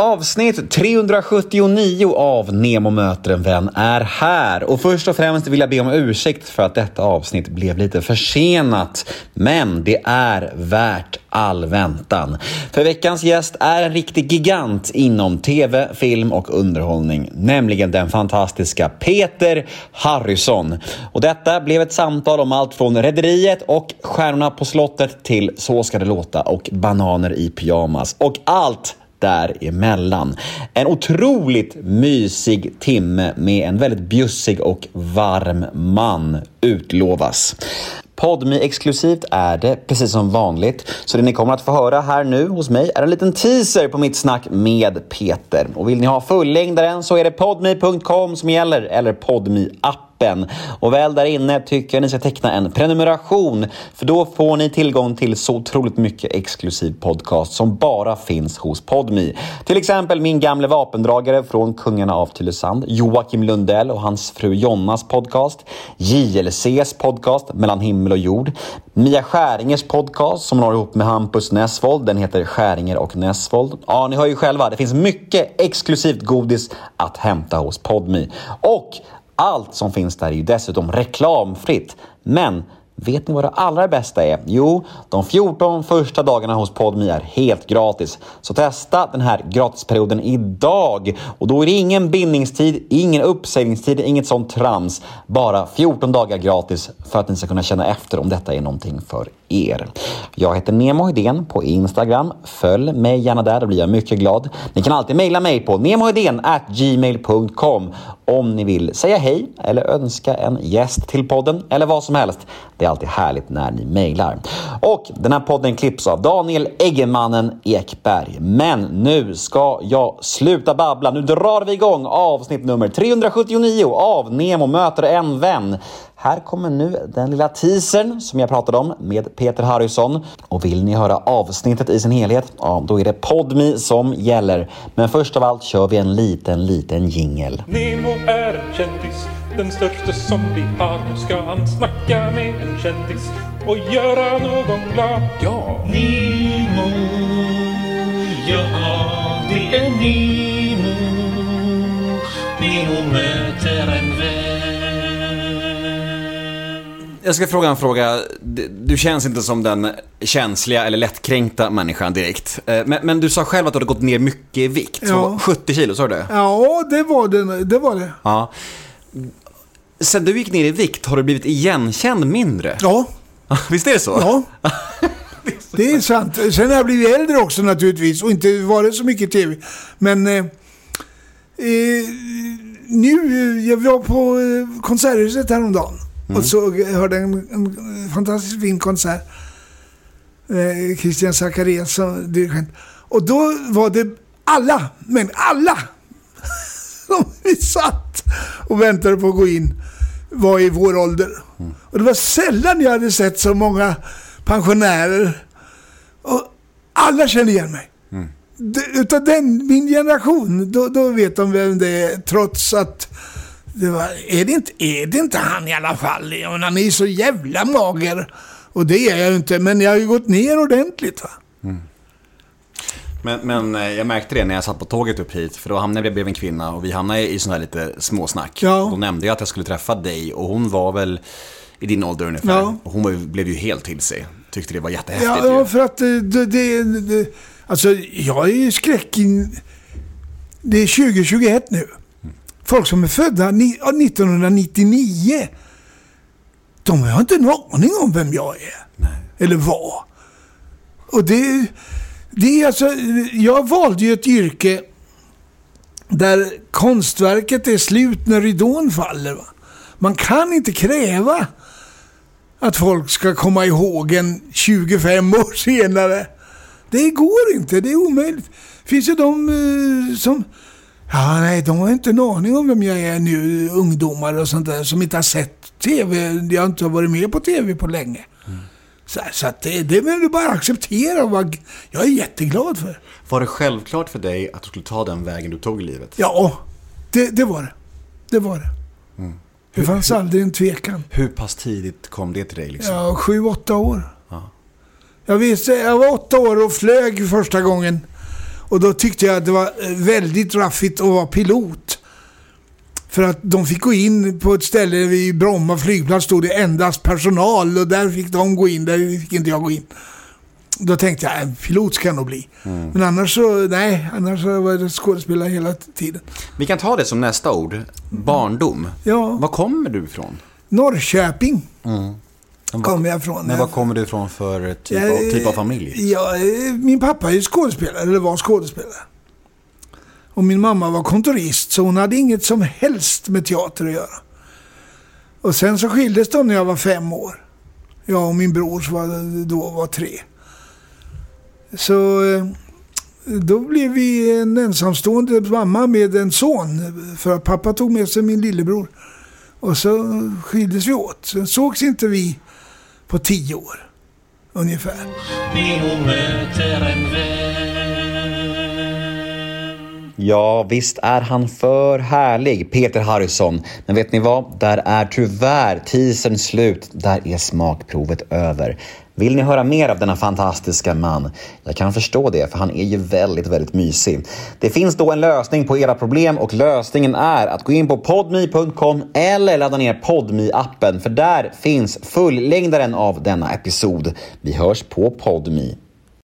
Avsnitt 379 av Nemo möter en vän är här. Och först och främst vill jag be om ursäkt för att detta avsnitt blev lite försenat. Men det är värt all väntan. För veckans gäst är en riktig gigant inom tv, film och underhållning. Nämligen den fantastiska Peter Harrison. Och detta blev ett samtal om allt från Rederiet och Stjärnorna på slottet till Så ska det låta och Bananer i pyjamas. Och allt däremellan. En otroligt mysig timme med en väldigt bjussig och varm man utlovas. Podmi exklusivt är det precis som vanligt. Så det ni kommer att få höra här nu hos mig är en liten teaser på mitt snack med Peter. Och vill ni ha fullängdaren så är det podmi.com som gäller eller podmi appen appen. Och väl där inne tycker jag ni ska teckna en prenumeration för då får ni tillgång till så otroligt mycket exklusiv podcast som bara finns hos Podmi. Till exempel min gamle vapendragare från Kungarna av Tylösand, Joakim Lundell och hans fru Jonnas podcast, JLCs podcast Mellan himmel och jord, Mia Skäringers podcast som hon har ihop med Hampus Nessvold, den heter Skäringer och Nessvold. Ja, ni hör ju själva, det finns mycket exklusivt godis att hämta hos Podmi. Och allt som finns där är ju dessutom reklamfritt. Men Vet ni vad det allra bästa är? Jo, de 14 första dagarna hos Podmi är helt gratis. Så testa den här gratisperioden idag. Och då är det ingen bindningstid, ingen uppsägningstid, inget sånt trams. Bara 14 dagar gratis för att ni ska kunna känna efter om detta är någonting för er. Jag heter Nemo Hedén på Instagram. Följ mig gärna där, då blir jag mycket glad. Ni kan alltid mejla mig på gmail.com om ni vill säga hej eller önska en gäst till podden eller vad som helst. Det är alltid härligt när ni mejlar. Och den här podden klipps av Daniel Eggemannen Ekberg. Men nu ska jag sluta babbla. Nu drar vi igång avsnitt nummer 379 av Nemo möter en vän. Här kommer nu den lilla teasern som jag pratade om med Peter Harrison. Och vill ni höra avsnittet i sin helhet, ja då är det Podmi som gäller. Men först av allt kör vi en liten, liten jingel. Nemo är en kändis, den största som vi har. Nu ska han snacka med en kändis och göra någon glad. Ja! Nemo, ja det är Nemo. Nemo möter en vän. Jag ska fråga en fråga. Du känns inte som den känsliga eller lättkränkta människan direkt. Eh, Men, men du sa själv att du hade gått ner mycket i vikt. Ja. 70 kilo, sa du det? Ja, det var det. det, var det. Ja. Sen du gick ner i vikt, har du blivit igenkänd mindre? Ja, Visst är det så? ja. Det är sant. Sen har jag blivit äldre också naturligtvis och inte varit så mycket TV. Men eh, eh, nu, eh, jag var på eh, Konserthuset häromdagen och så hörde en, en fantastiskt fin konsert. Eh, Christian Zacharias som dirigent. Och då var det alla, men alla som vi satt och väntade på att gå in var i vår ålder. Och det var sällan jag hade sett så många pensionärer. Och alla kände igen mig. Det, utav den, min generation, då, då vet de vem det är. Trots att det var, är det inte, är det inte han i alla fall? Jag menar, han är så jävla mager. Och det är jag ju inte, men jag har ju gått ner ordentligt. Va? Men, men eh, jag märkte det när jag satt på tåget upp hit, för då hamnade jag bredvid en kvinna och vi hamnade i sån här lite småsnack. Ja. Då nämnde jag att jag skulle träffa dig och hon var väl i din ålder ungefär. Ja. Och hon blev ju helt till sig. Tyckte det var jättehäftigt Ja, ju. för att det, det, det, det... Alltså, jag är ju skräckin... Det är 2021 nu. Folk som är födda ni- ja, 1999, de har inte en aning om vem jag är. Eller var. Och det, det är alltså... Jag valde ju ett yrke där konstverket är slut när ridån faller. Va? Man kan inte kräva att folk ska komma ihåg en 25 år senare. Det går inte, det är omöjligt. Finns ju de eh, som... Ja, nej, de har inte en aning om vem jag är nu, ungdomar och sånt där, som inte har sett TV. Jag har inte varit med på TV på länge. Så, så att det, det vill du bara acceptera och vara, Jag är jätteglad för. Var det självklart för dig att du skulle ta den vägen du tog i livet? Ja, det, det var det. Det var det. Det fanns aldrig en tvekan. Hur pass tidigt kom det till dig liksom? Ja, sju, åtta år. Ja. Jag, visste, jag var åtta år och flög första gången. Och då tyckte jag att det var eh, väldigt raffigt att vara pilot. För att de fick gå in på ett ställe vid Bromma flygplats stod det endast personal och där fick de gå in, där fick inte jag gå in. Då tänkte jag, en pilot ska jag nog bli. Men annars så, nej, annars så var det skådespelare hela tiden. Vi kan ta det som nästa ord. Barndom. Ja. Var kommer du ifrån? Norrköping kommer jag ifrån. Men var kommer du ifrån för typ, av, typ av familj? Ja, eh, min pappa är ju skådespelare, eller var skådespelare. Och min mamma var kontorist, så hon hade inget som helst med teater att göra. Och sen så skildes de när jag var fem år. Jag och min bror som var, då var tre. Så eh, då blev vi en ensamstående mamma med en son. För att pappa tog med sig min lillebror. Och så skildes vi åt. Sen sågs inte vi på tio år. Ungefär. Ja, visst är han för härlig, Peter Harrison. Men vet ni vad? Där är tyvärr teasern slut. Där är smakprovet över. Vill ni höra mer av denna fantastiska man? Jag kan förstå det, för han är ju väldigt, väldigt mysig. Det finns då en lösning på era problem och lösningen är att gå in på podmi.com eller ladda ner podmi-appen för där finns fullängdaren av denna episod. Vi hörs på podmi.